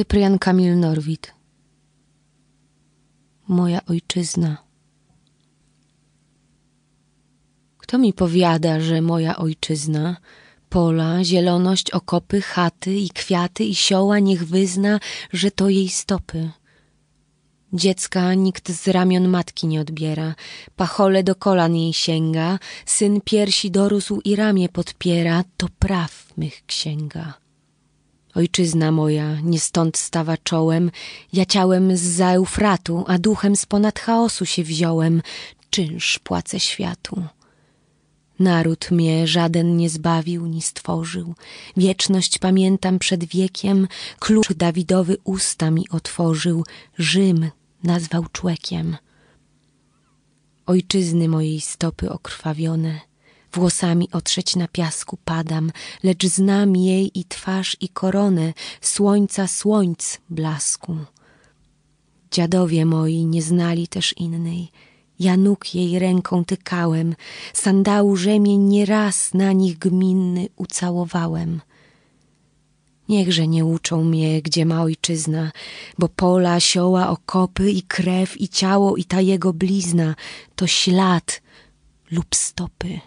Cyprian Kamil Norwid. Moja ojczyzna. Kto mi powiada, że moja ojczyzna? Pola, zieloność, okopy, chaty i kwiaty i sioła niech wyzna, że to jej stopy. Dziecka nikt z ramion matki nie odbiera, pachole do kolan jej sięga, syn piersi dorósł i ramię podpiera, to praw mych księga. Ojczyzna moja nie stąd stawa czołem, ja ciałem z za Eufratu, a duchem z ponad chaosu się wziąłem, czynsz płacę światu. Naród mnie żaden nie zbawił ni stworzył, wieczność pamiętam przed wiekiem, klucz Dawidowy usta mi otworzył, Rzym nazwał człekiem. Ojczyzny mojej stopy okrwawione, włosami otrzeć na piasku padam, lecz znam jej i twarz i koronę, słońca słońc blasku. Dziadowie moi nie znali też innej, ja nóg jej ręką tykałem, sandału rzemień nieraz na nich gminny ucałowałem. Niechże nie uczą mnie, gdzie ma ojczyzna, bo pola, sioła, okopy i krew i ciało i ta jego blizna to ślad lub stopy.